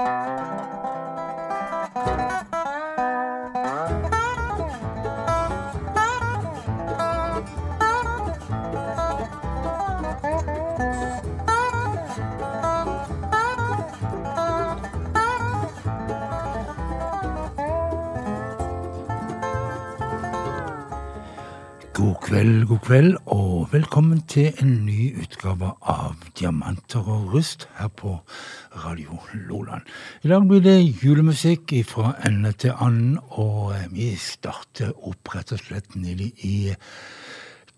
Música kveld, god kveld, og velkommen til en ny utgave av Diamanter og rust her på Radio Loland. I dag blir det julemusikk fra ende til annen, og vi starter opp rett og slett nede i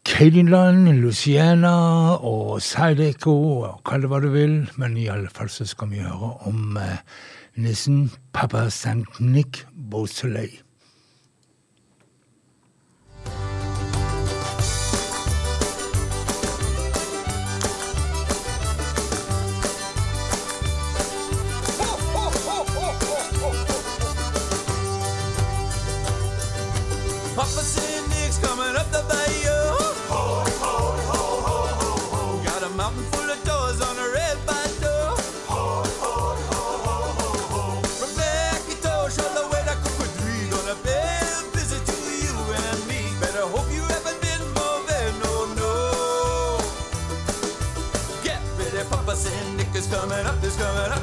Cadienland, Luciana og Sideco, kall det hva du vil, men i alle fall så skal vi høre om nissen Papasenik nissen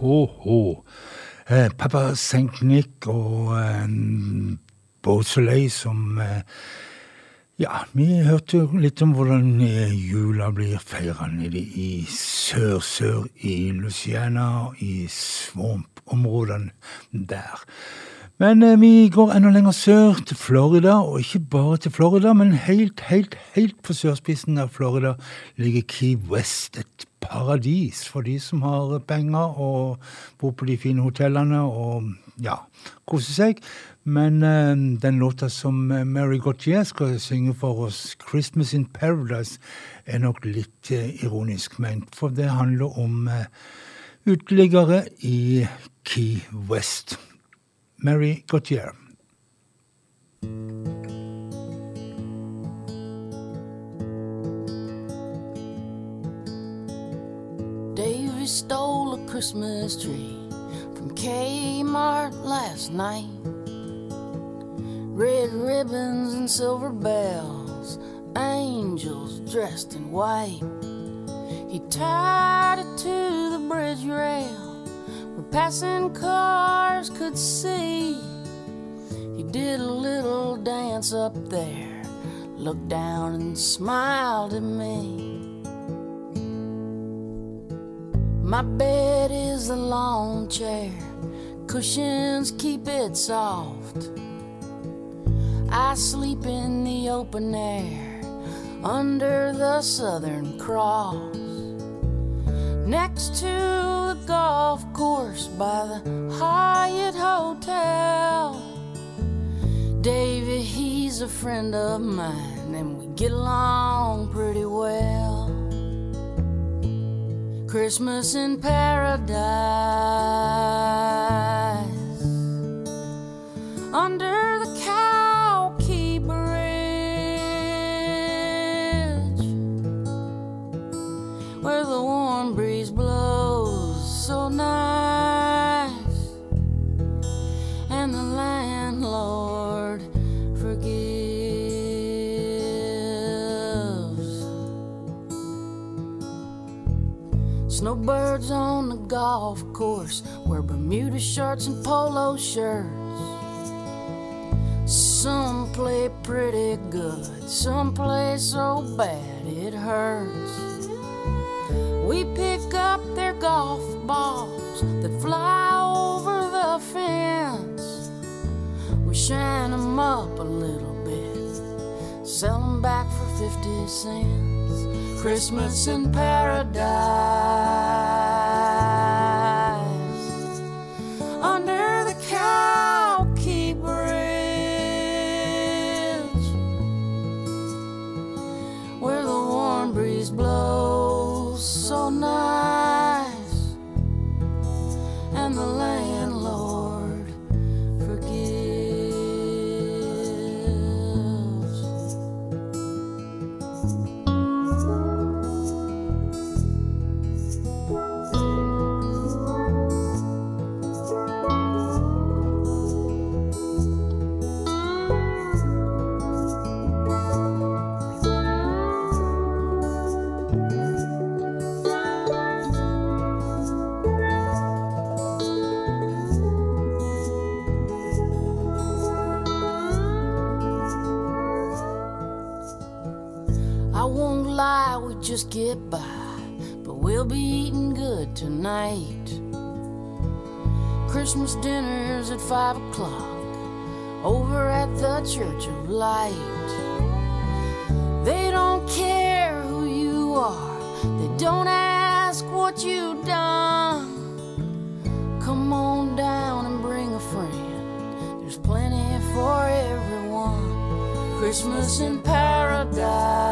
ho. Eh, Papa St. Nick og eh, Beausoleil som eh, Ja, vi hørte jo litt om hvordan eh, jula blir feira nede i sør-sør i Luciana, i Swamp-områdene der. Men eh, vi går enda lenger sør, til Florida, og ikke bare til Florida, men helt, helt, helt på sørspissen av Florida ligger Key West, et paradis for de som har penger og bor på de fine hotellene og ja, koser seg. Men eh, den låta som eh, Mary Gautier skal synge for oss, 'Christmas in Paradise', er nok litt eh, ironisk ment. For det handler om eh, uteliggere i Key West. Mary Gautier. Davy stole a Christmas tree from Kmart last night. Red ribbons and silver bells, angels dressed in white. He tied it to the bridge rail where passing cars could see. He did a little dance up there, looked down and smiled at me. My bed is a lawn chair, cushions keep it soft. I sleep in the open air under the Southern Cross. Next to the golf course by the Hyatt Hotel. David, he's a friend of mine, and we get along pretty well. Christmas in paradise. Under golf course wear Bermuda shorts and polo shirts. Some play pretty good, some play so bad it hurts. We pick up their golf balls that fly over the fence. We shine them up a little bit, sell them back for 50 cents. Christmas in paradise just get by, but we'll be eating good tonight. Christmas dinner's at five o'clock over at the Church of Light. They don't care who you are, they don't ask what you've done. Come on down and bring a friend, there's plenty for everyone. Christmas in paradise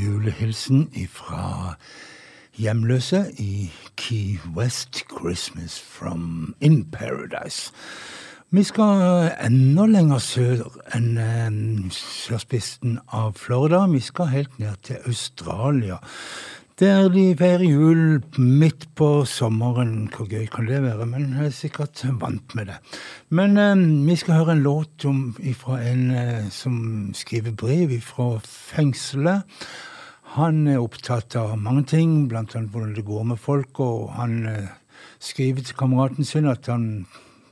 Julehilsen ifra hjemløse i Key West Christmas from In Paradise. Vi skal enda lenger sør enn eh, sørspissen av Florida. Vi skal helt ned til Australia. Der de feirer jul midt på sommeren. Hvor gøy kan det være? Men jeg er sikkert vant med det. Men eh, vi skal høre en låt om, fra en eh, som skriver brev fra fengselet. Han er opptatt av mange ting, bl.a. hvordan det går med folk, og han eh, skriver til kameraten sin at han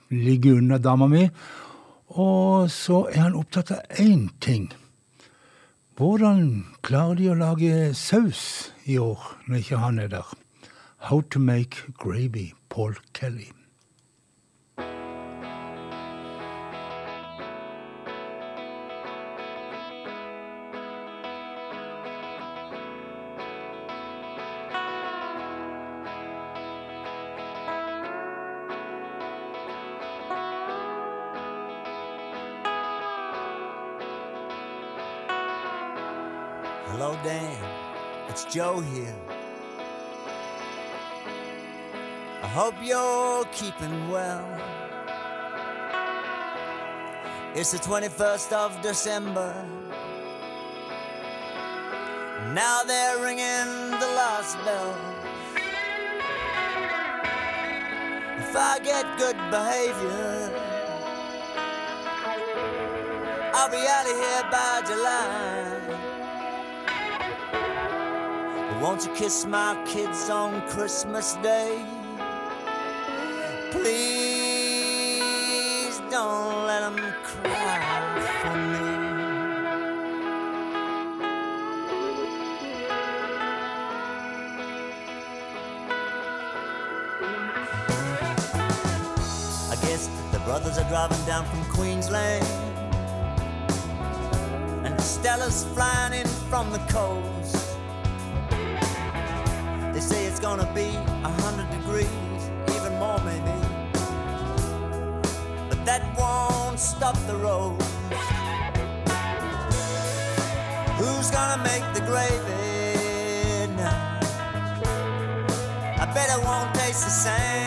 ligger unna dama mi. Og så er han opptatt av én ting. Hvordan klarer de å lage saus i år når ikke han er der? How to make gravy, Paul Kelly. Joe here. I hope you're keeping well. It's the 21st of December. Now they're ringing the last bell. If I get good behavior, I'll be out of here by July. Won't you kiss my kids on Christmas Day? Please don't let them cry for me. I guess the brothers are driving down from Queensland. And Stella's flying in from the coast. They say it's gonna be a hundred degrees, even more maybe. But that won't stop the road. Who's gonna make the gravy now? I bet it won't taste the same.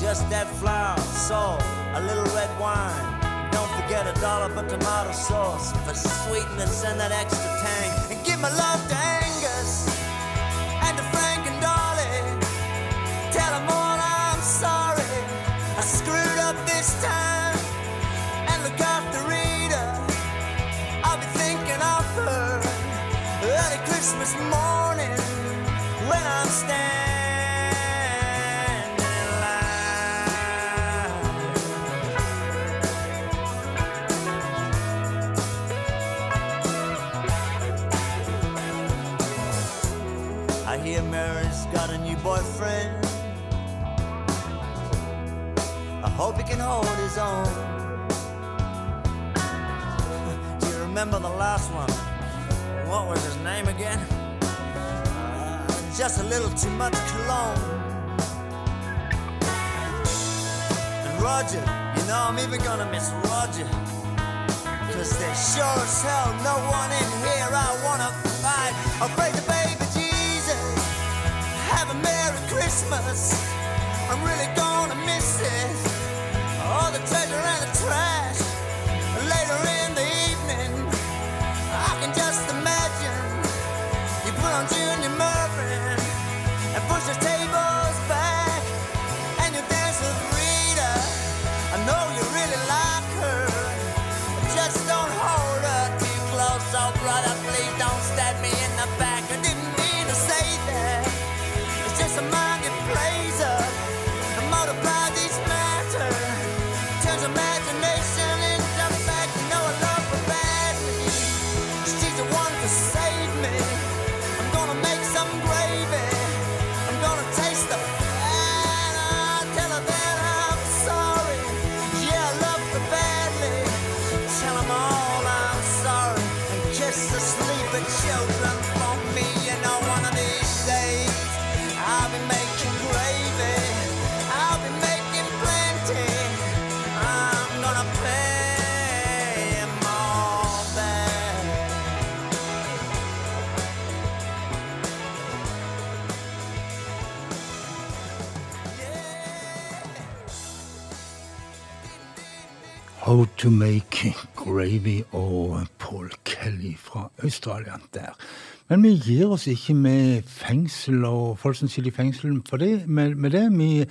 Just that flour, salt, a little red wine. Don't forget a dollar for tomato sauce for sweetness and that extra tang. My love to hold his own. Do you remember the last one? what was his name again? Uh, just a little too much cologne. And Roger, you know I'm even gonna miss Roger. Cause there's sure as hell no one in here I wanna fight. I'll pray to baby Jesus. Have a Merry Christmas. I'm really gonna miss it. The treasure and the trash. To Make Gravy og Paul Kelly fra Australia der. Men vi gir oss ikke med fengsel og folk som sitter i fengsel for det, med, med det. Vi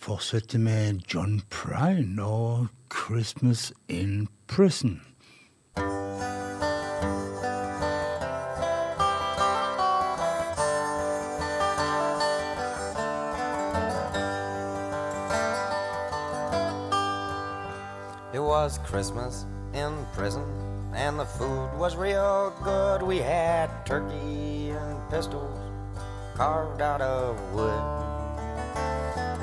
fortsetter med John Prine og 'Christmas in Prison'. Was Christmas in prison, and the food was real good. We had turkey and pistols carved out of wood.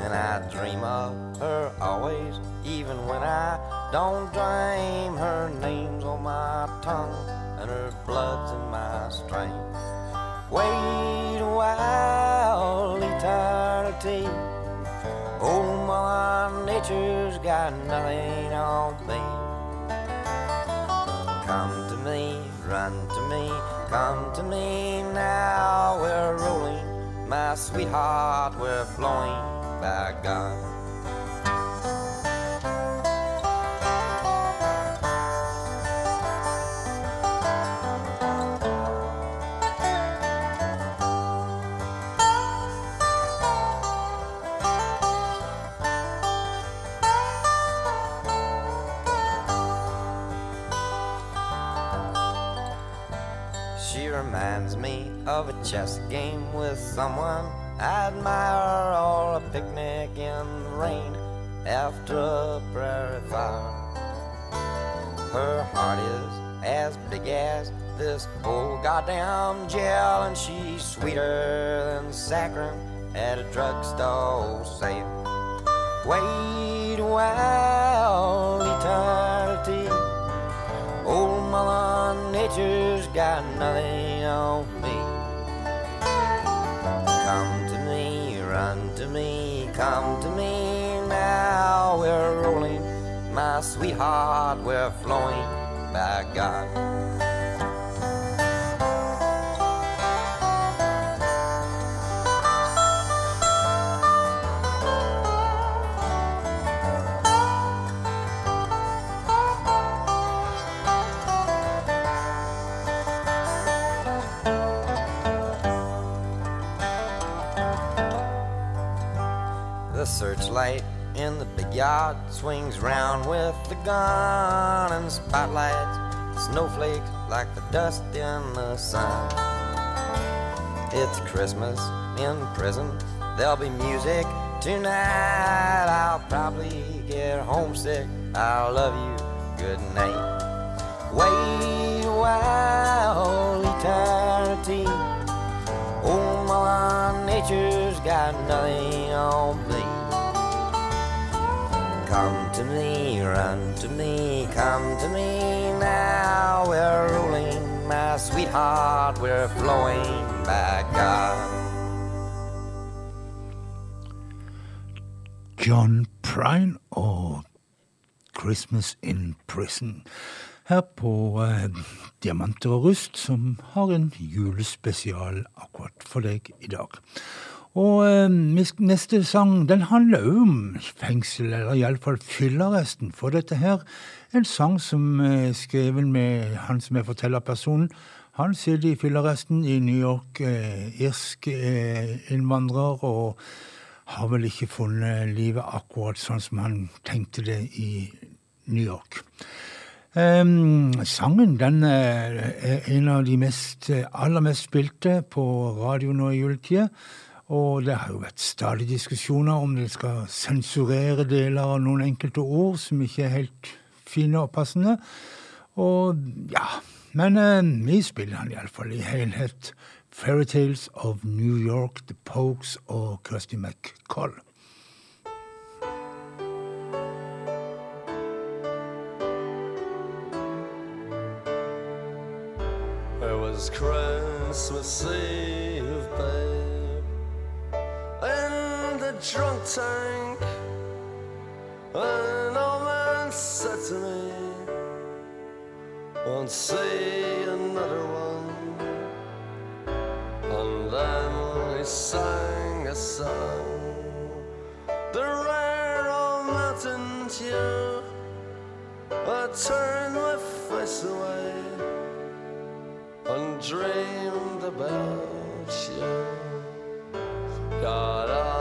And I dream of her always, even when I don't dream. Her name's on my tongue, and her blood's in my strain. Wait a while, eternity. My nature's got nothing on me. Come to me, run to me, come to me now. We're rolling, my sweetheart, we're flowing by God. Of a chess game with someone I admire, or a picnic in the rain after a prairie fire. Her heart is as big as this whole goddamn jail, and she's sweeter than saccharin at a drugstore sale. Wait a while, eternity. Old Mother Nature's got nothing on sweetheart, we're flowing by God. The searchlight in the big yard swings round with the gun and spotlights, snowflakes like the dust in the sun. It's Christmas in prison, there'll be music tonight. I'll probably get homesick. I'll love you, good night. Wait a while, eternity. Oh, my nature's got nothing on me. Come to me, run to me, come to me now. We're rolling, my sweetheart, we're flowing by God. John Prine og Christmas in Prison. Her på eh, Diamanter og rust, som har en julespesial akkurat for deg i dag. Og eh, neste sang den handler jo om fengsel, eller iallfall fyllearresten. For dette her er en sang som er skrevet med han som er fortellerpersonen. Han sitter i fyllearresten i New York, eh, irsk eh, innvandrer, og har vel ikke funnet livet akkurat sånn som han tenkte det i New York. Um, sangen den eh, er en av de mest, eh, aller mest spilte på radio nå i juletida. Og det har jo vært stadig diskusjoner om det skal sensurere deler av noen enkelte ord som ikke er helt fine og passende. Og ja Men eh, vi spiller han iallfall i helhet. Fairytales of New York, The Pokes og Kirsty McColl. It was Christmas Eve, drunk tank. An old man said to me, Won't see another one. And then he sang a song, the rare old mountain tune. I turned my face away and dreamed about you. Got on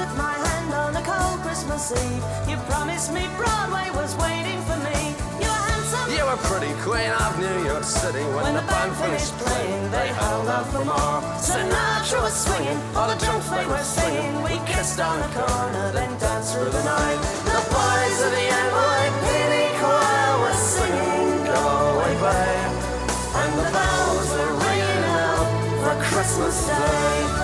took my hand on a cold Christmas Eve, you promised me Broadway was waiting for me. You were handsome. You were pretty queen of New York City when, When the band finished playing, they held out for more. Sinatra was swinging, all the drums they were singing. We kissed on the corner, then danced through the night. The boys of the NYPD choir were singing, Go Away Babe. And the bells were ringing out for Christmas Day.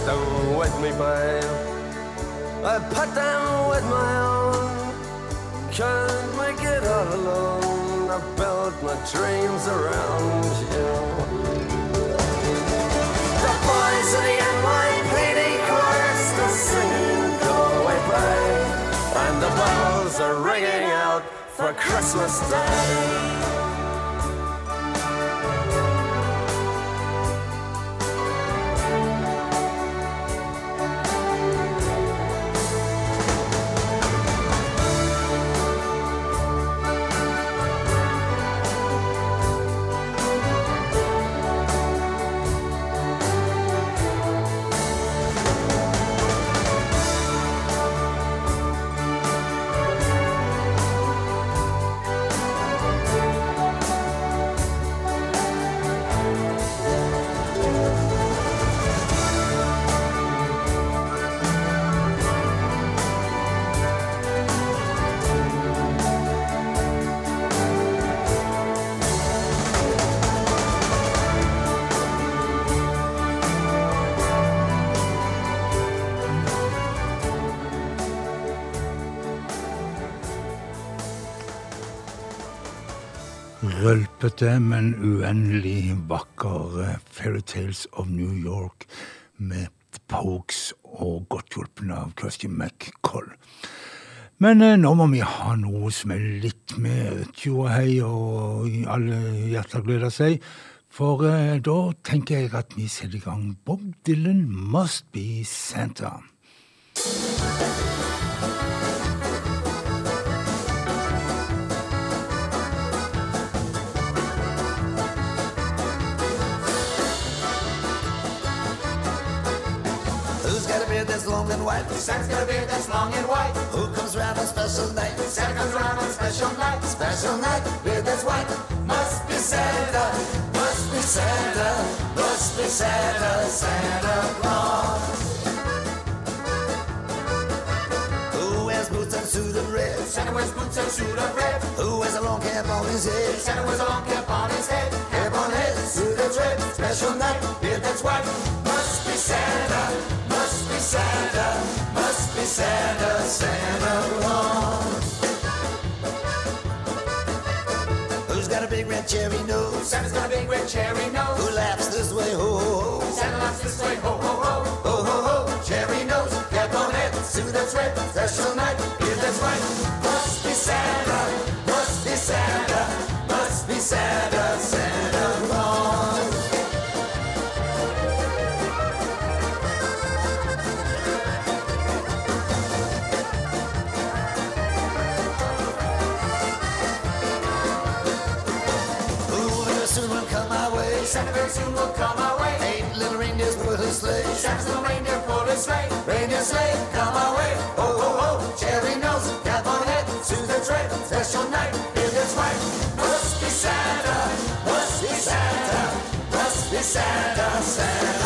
Kept them with me, babe. I put them with my own. Can't make it all alone. I built my dreams around you. The boys of the NYPD choir still singing Go Away, babe. And the bells are ringing out for Christmas Day. Rølpete, men uendelig vakker Fairy Fairytales of New York med Pogues og godt hjulpen av Kirsty McColl. Men eh, nå må vi ha noe som er litt mer tjohei og alle hjerter gleder seg. For eh, da tenker jeg at vi setter i gang Bob Dylan Must Be Santa. Beard that's long and white? Santa's got a beard that's long and white. Who comes round on special night? Santa comes around on special night. Special night, beard that's white. Must be Santa, must be Santa, must be Santa, Santa Claus. Boots and suit of red? Santa wears boots and suit of red. Who wears a long cap on his head? Santa wears a long cap on his head. Cap on head, suit that's red. Special night, beard that's white. Must be Santa, be Santa, must be Santa, Santa Claus. Who's got a big red cherry nose? Santa's got a big red cherry nose. Who laughs this way, ho ho ho? Santa laughs this way, ho ho ho. Ho ho ho, cherry nose, cap on head, suit that's red, special night, beard that's white. Must be Santa, must be Santa, must be Santa soon will come our way. Eight little reindeers pull a sleigh. Santa's little reindeer pulled a sleigh. Reindeer sleigh, come our way. Ho, ho, ho, cherry nose, cap on head, the tread, special night, hear this right. Must be Santa, must be Santa, must be Santa, Santa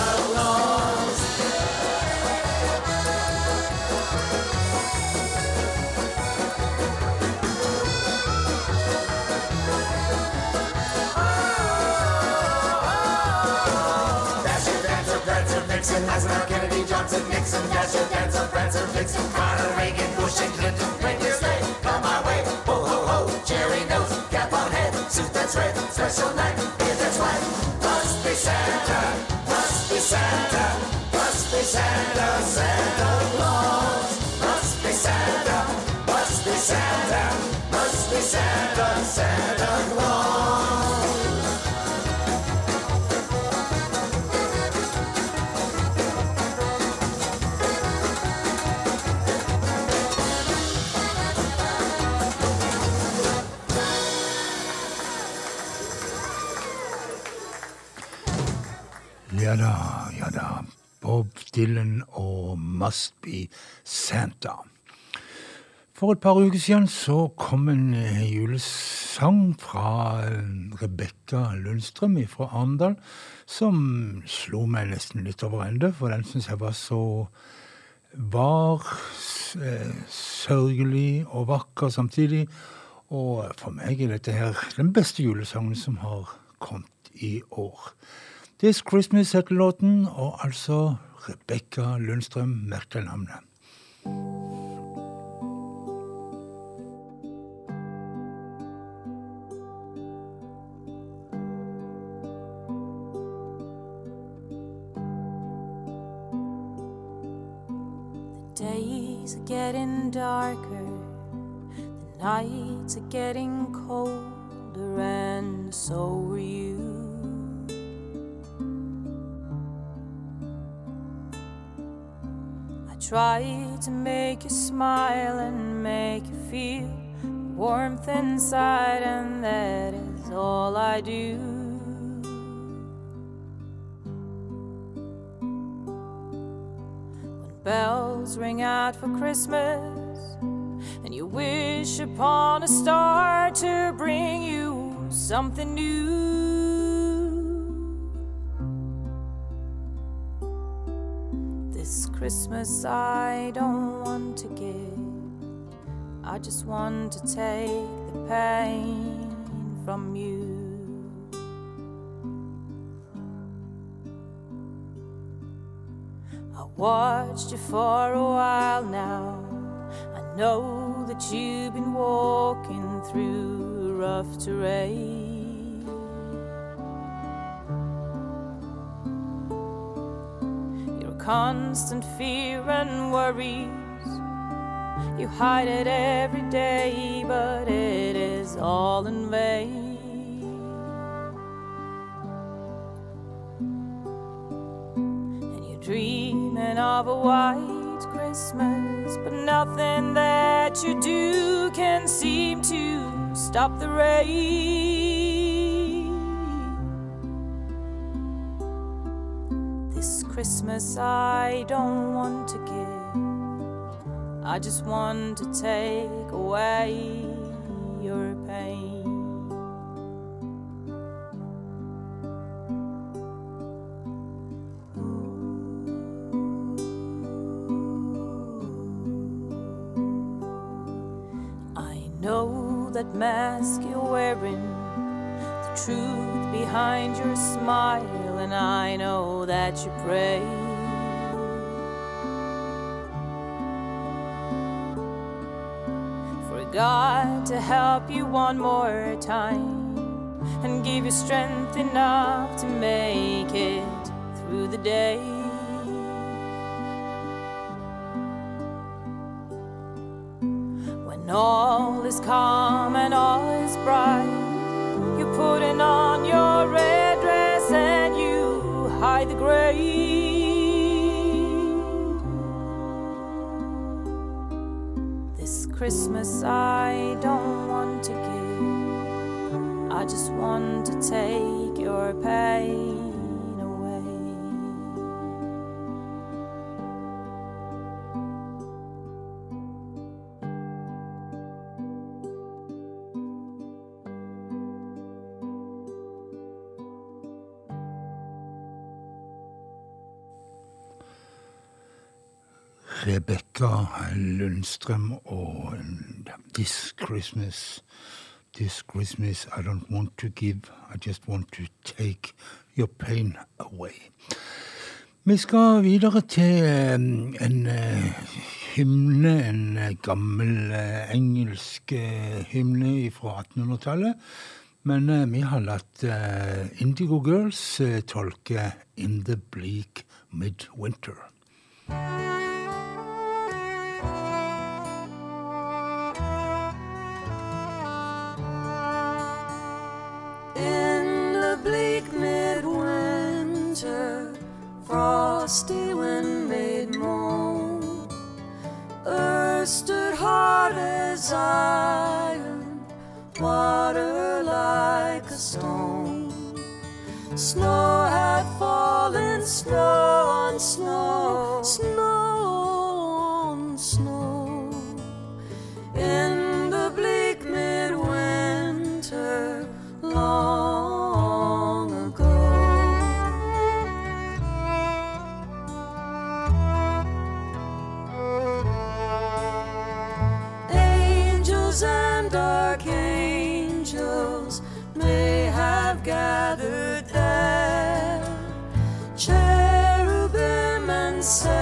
Johnson, Nixon, Dasher, Dancer, Prancer, Vixen, Carter, Reagan, Bush, and Clinton, reindeer sleigh, come my way, ho, ho, ho, cherry nose, cap on head, suit that's red, special night, hear that's right, must be Santa, must be Santa, must be Santa, Santa Claus, must be Santa, must be Santa, must be Santa Ja da, ja da. Bob Dylan og Must Be Santa. For et par uker siden så kom en eh, julesang fra eh, Rebekka Lundstrøm fra Arendal, som slo meg nesten litt over ende, for den syns jeg var så var, eh, sørgelig og vakker samtidig. Og for meg er dette her den beste julesangen som har kommet i år. This Christmas heter låten, og altså Rebekka Lundstrøm, merk navnet. days are getting darker, the nights are getting colder, and so are you. Try to make you smile and make you feel warmth inside, and that is all I do. When bells ring out for Christmas and you wish upon a star to bring you something new. Christmas I don't want to give, I just want to take the pain from you. I watched you for a while now. I know that you've been walking through rough terrain. Constant fear and worries. You hide it every day, but it is all in vain. and you're dreaming of a white Christmas, but nothing that you do can seem to stop the rain. Christmas I don't want to give, I just want to take away your pain. I know that mask you're wearing, the truth behind your smile, and I know that you pray. For God to help you one more time and give you strength enough to make it through the day. When all is calm and all is bright, the grave. This Christmas I don't want to give, I just want to take your Rebekka Lundstrøm og This Christmas This Christmas I don't want to give, I just want to take your pain away. Vi skal videre til eh, en eh, hymne, en eh, gammel engelsk hymne fra 1800-tallet. Men vi har latt Indigo Girls tolke In the Bleak Midwinter. Frosty wind made moan. Earth stood hard as iron, water like a stone. Snow had fallen, snow on snow, snow archangels may have gathered there. Cherubim and seraphim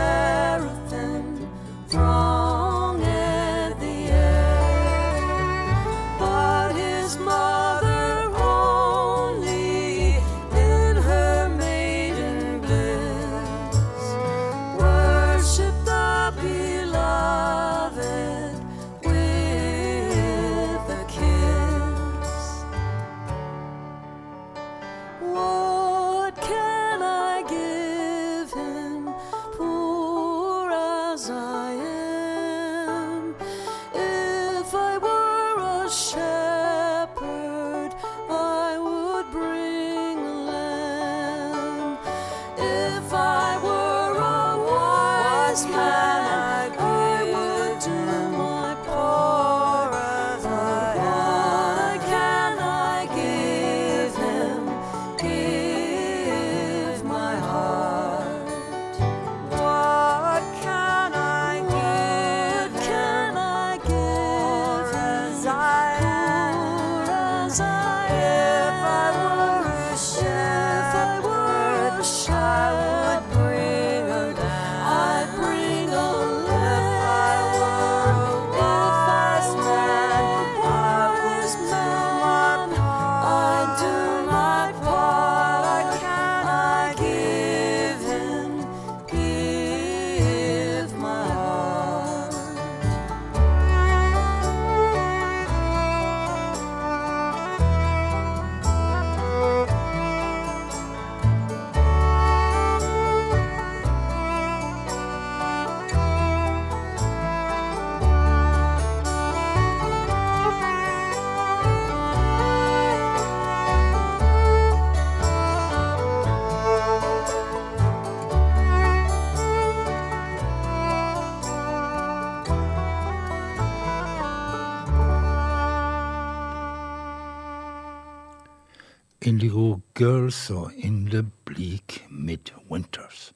Indigo Girls og In the Bleak Midwinters.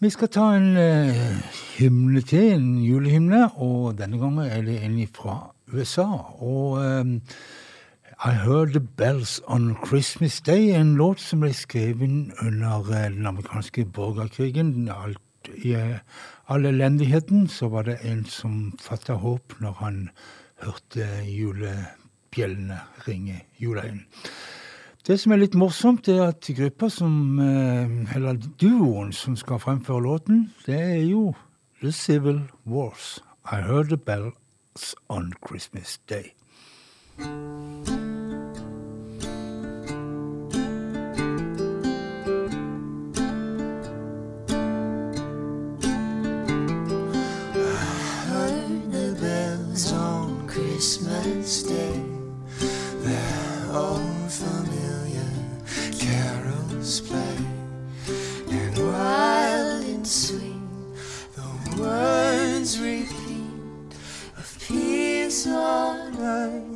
Vi skal ta en eh, hymne til, en julehymne, og denne gangen er det en fra USA. Og eh, I Heard the Bells on Christmas Day, en låt som ble skrevet under eh, den amerikanske borgerkrigen. Alt, I eh, all elendigheten så var det en som fatta håp når han hørte julebjellene ringe jula inn. Det som er litt morsomt, er at gruppa som eh, Eller duoen som skal fremføre låten, det er jo The Civil Wars. I heard the bells on Christmas Day. Of on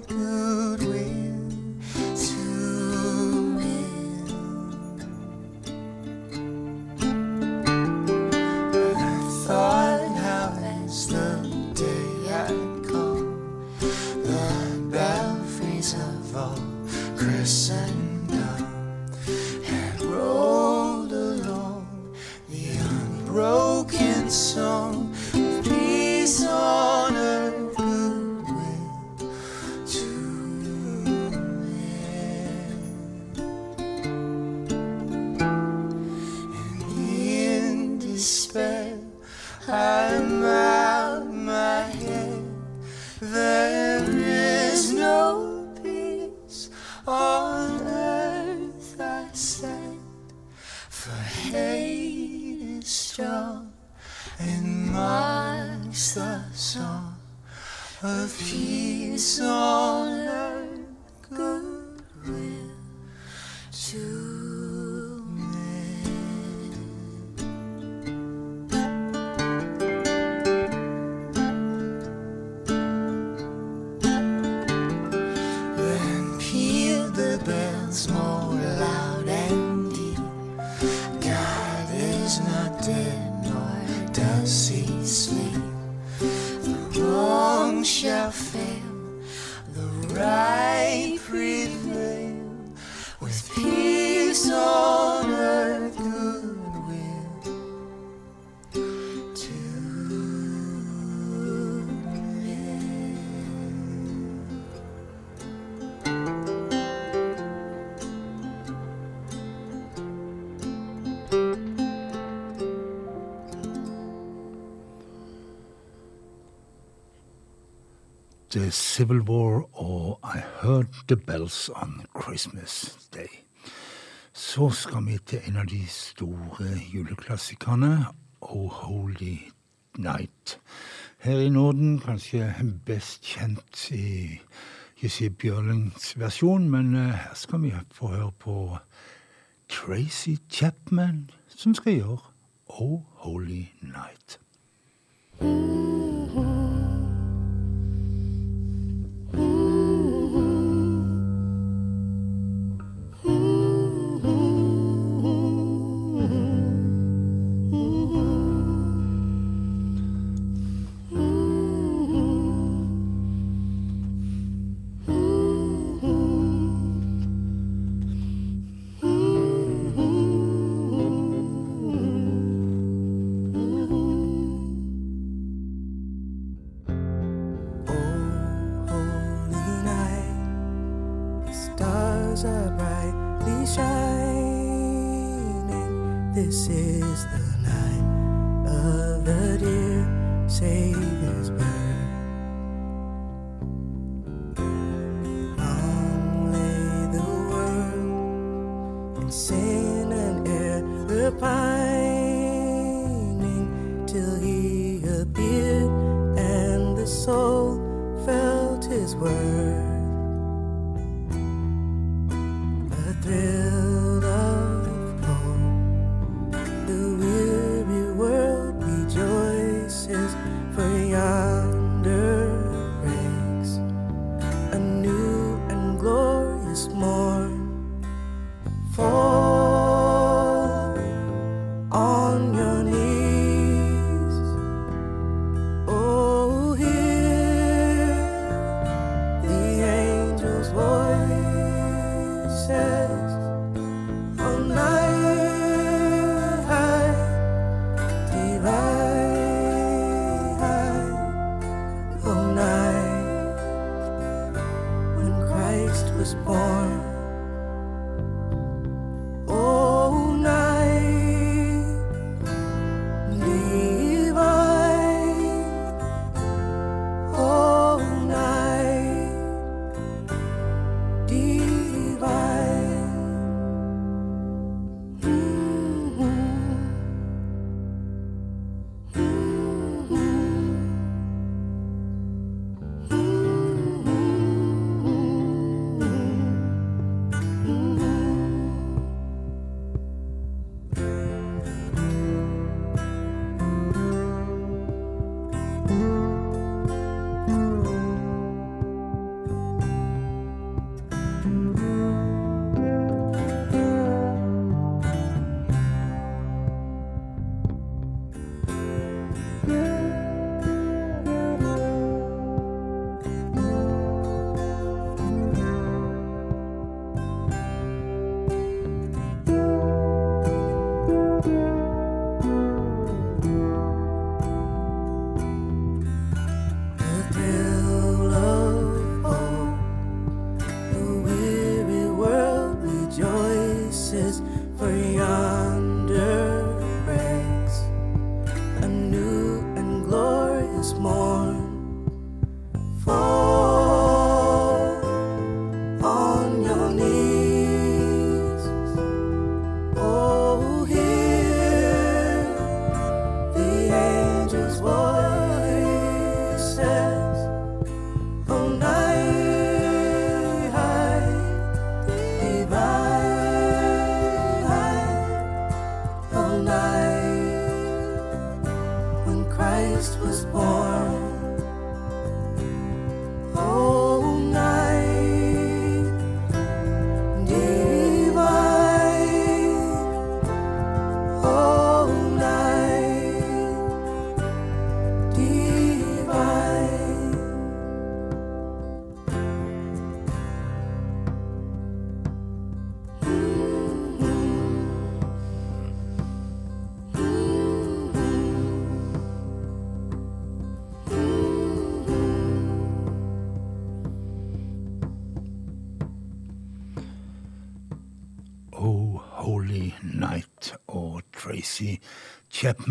Civil War og I Heard The Bells On Christmas Day. Så skal vi til en av de store juleklassikerne, Oh Holy Night. Her i Norden kanskje best kjent i Jussi Bjørlings versjon, men eh, her skal vi få høre på Tracy Chapman, som skal gjøre Oh Holy Night. Mm -hmm.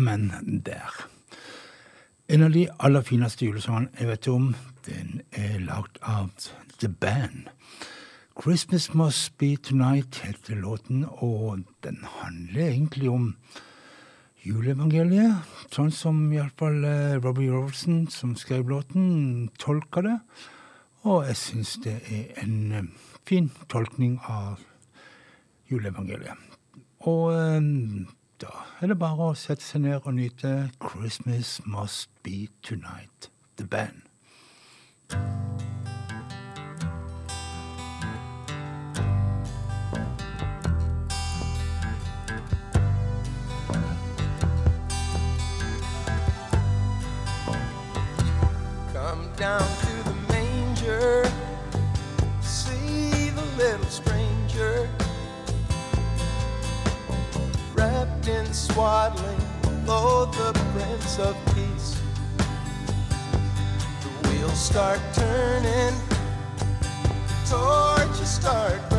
Chapman der. En av de aller fineste julesangene jeg vet om, den er lagd av The Band. Christmas Must Be Tonight heter låten, og den handler egentlig om juleevangeliet, sånn som iallfall Robbie Robertson, som skrev låten, tolka det. Og jeg syns det er en eh, fin tolkning av juleevangeliet. Og eh, da er det bare å sette seg ned og nyte 'Christmas Must Be Tonight', The Band. Come down lo, the Prince of Peace. The wheels start turning, torches start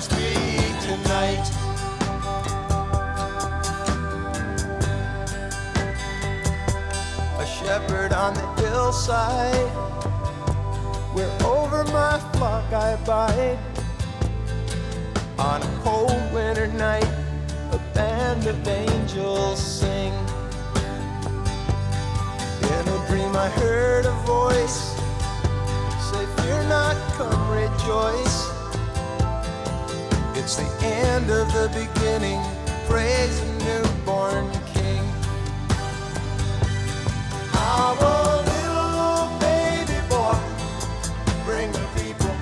must be tonight. A shepherd on the hillside where over my flock I abide. On a cold winter night, a band of angels sing. In a dream, I heard a voice say, Fear not, come rejoice. End of the beginning. Praise the newborn King. A little baby boy bring the people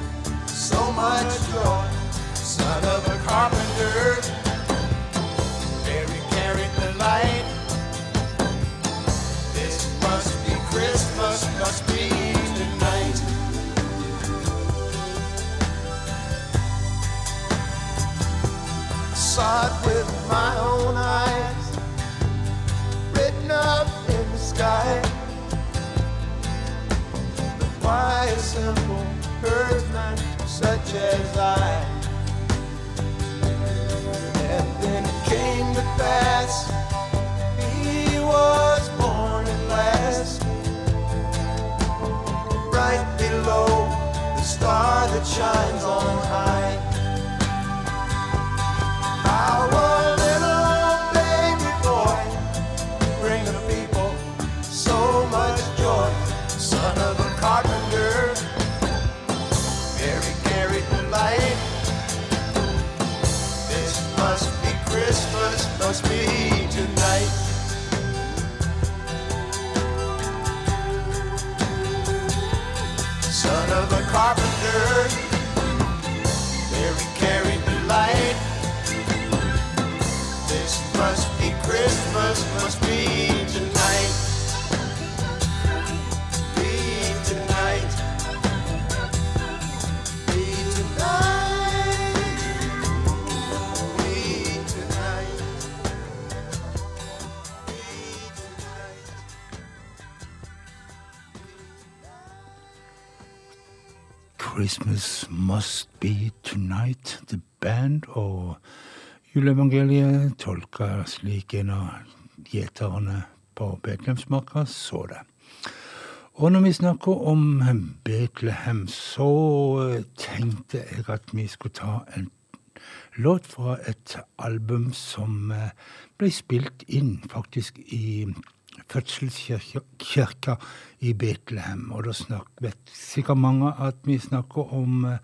so much joy. Son of a carpenter, Mary carried the light. This must be Christmas, must be Saw it with my own eyes, written up in the sky. Why a simple herdsman such as I? And then it came to pass, he was born at last, right below the star that shines on must be Christmas Must Be Tonight, The Band, og juleevangeliet tolka slik en av gjeterne på Betlehemsmarka så det. Og når vi snakker om Betlehem, så tenkte jeg at vi skulle ta en låt fra et album som eh, ble spilt inn faktisk i fødselskirka i Betlehem. Og da snak, vet sikkert mange at vi snakker om eh,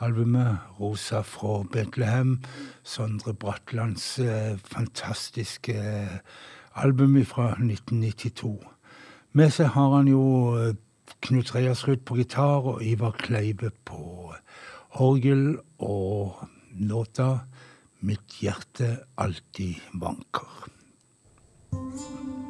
albumet 'Rosa fra Betlehem'. Sondre Bratlands eh, fantastiske eh, album fra 1992. Med seg har han jo Knut Reiersrud på gitar og Ivar Kleive på orgel og låta 'Mitt hjerte alltid vanker'.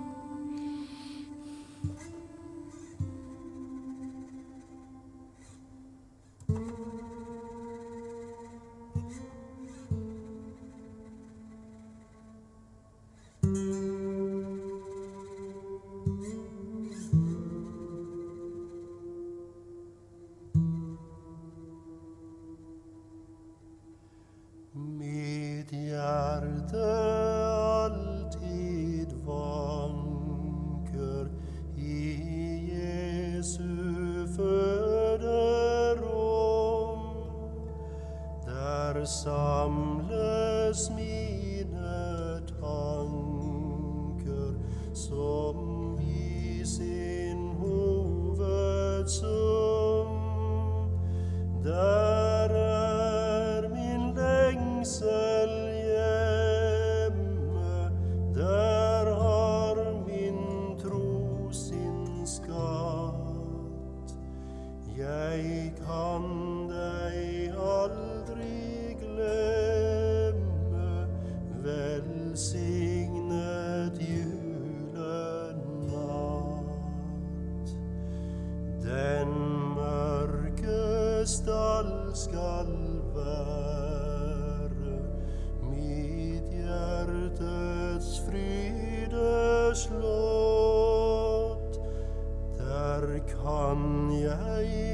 Kan jeg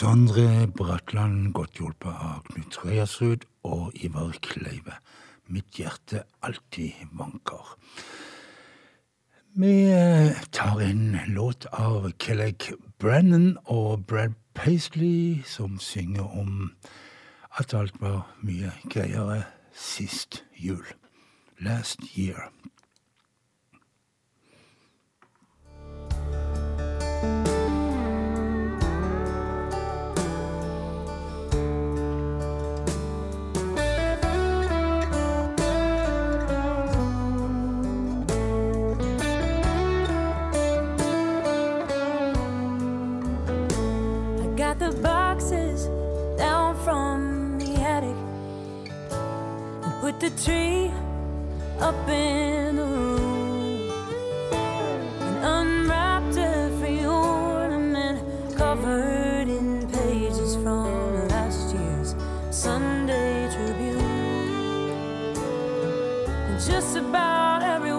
Sondre Bratland, godt hjulpet av Knut Reiersrud og Ivar Kleive. Mitt hjerte alltid vanker. Vi eh, tar en låt av Kelleg Brennan og Brad Paisley, som synger om at alt var mye greiere sist jul. Last year. Just about every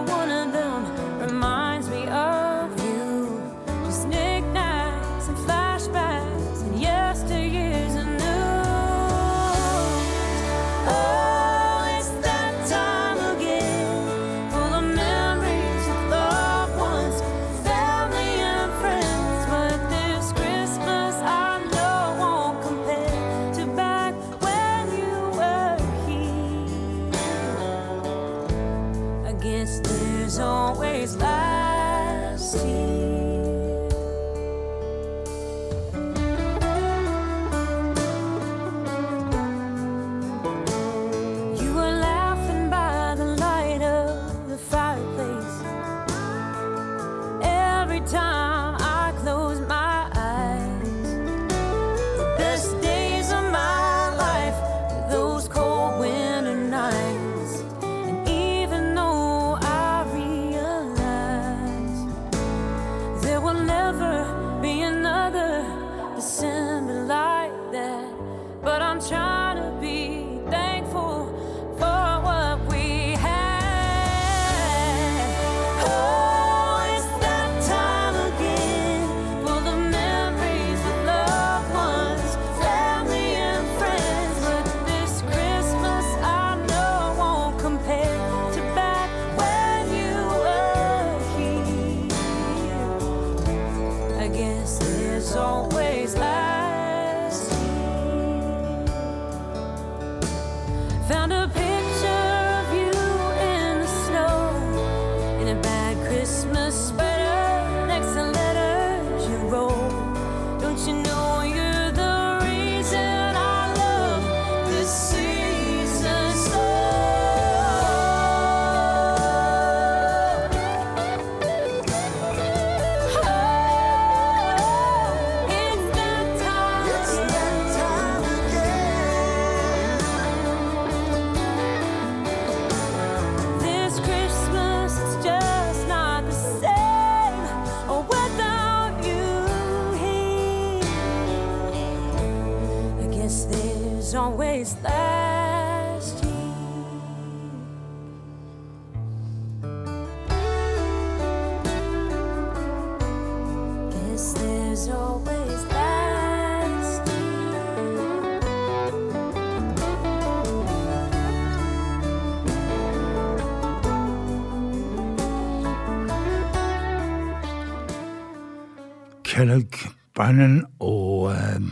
Kellogg Bannon og eh,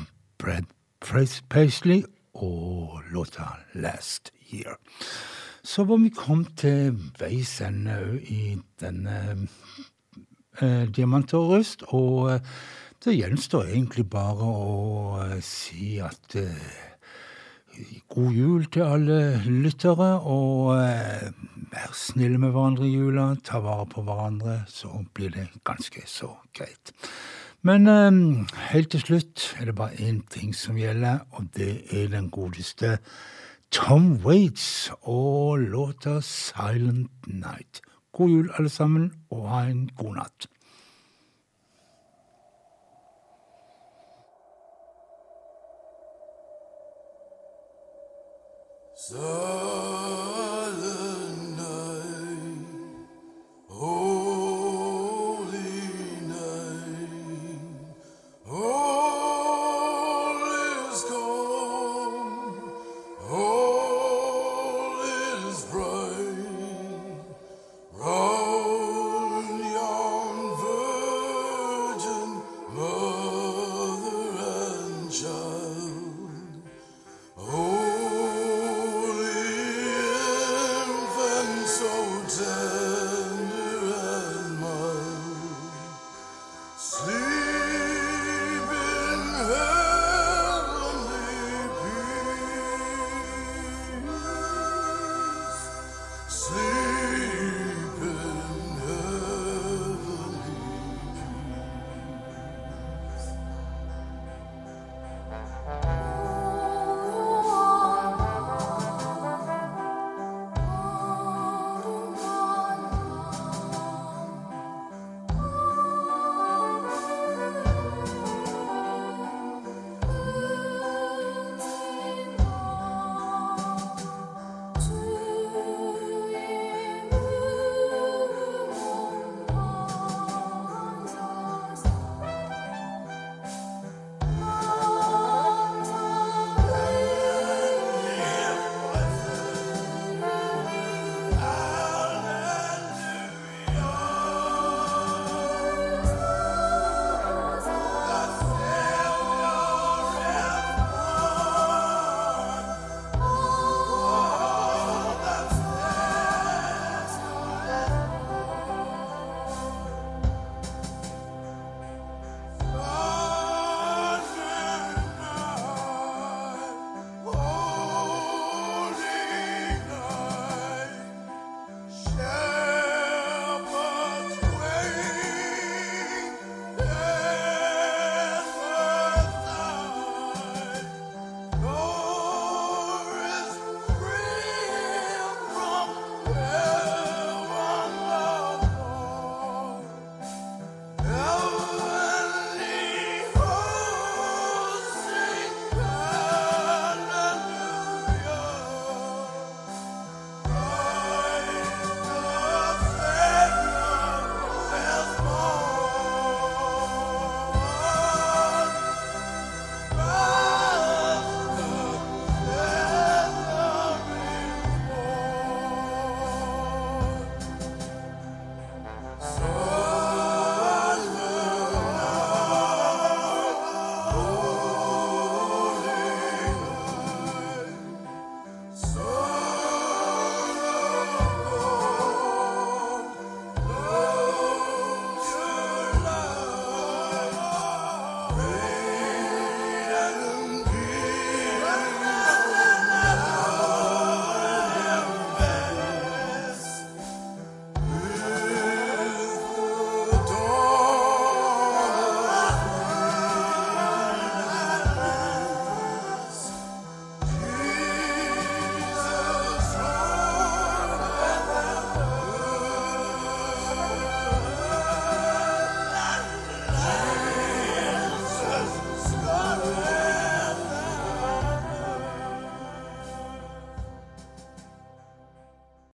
Brad Paisley og låta Last Year. Så var vi kommet til veis ende i denne eh, Diamant og røst, og eh, det gjenstår egentlig bare å eh, si at eh, God jul til alle lyttere, og eh, vær snille med hverandre i jula. Ta vare på hverandre, så blir det ganske så greit. Men eh, helt til slutt er det bare én ting som gjelder, og det er den godeste Tom Waits og låta Silent Night. God jul, alle sammen, og ha en god natt. So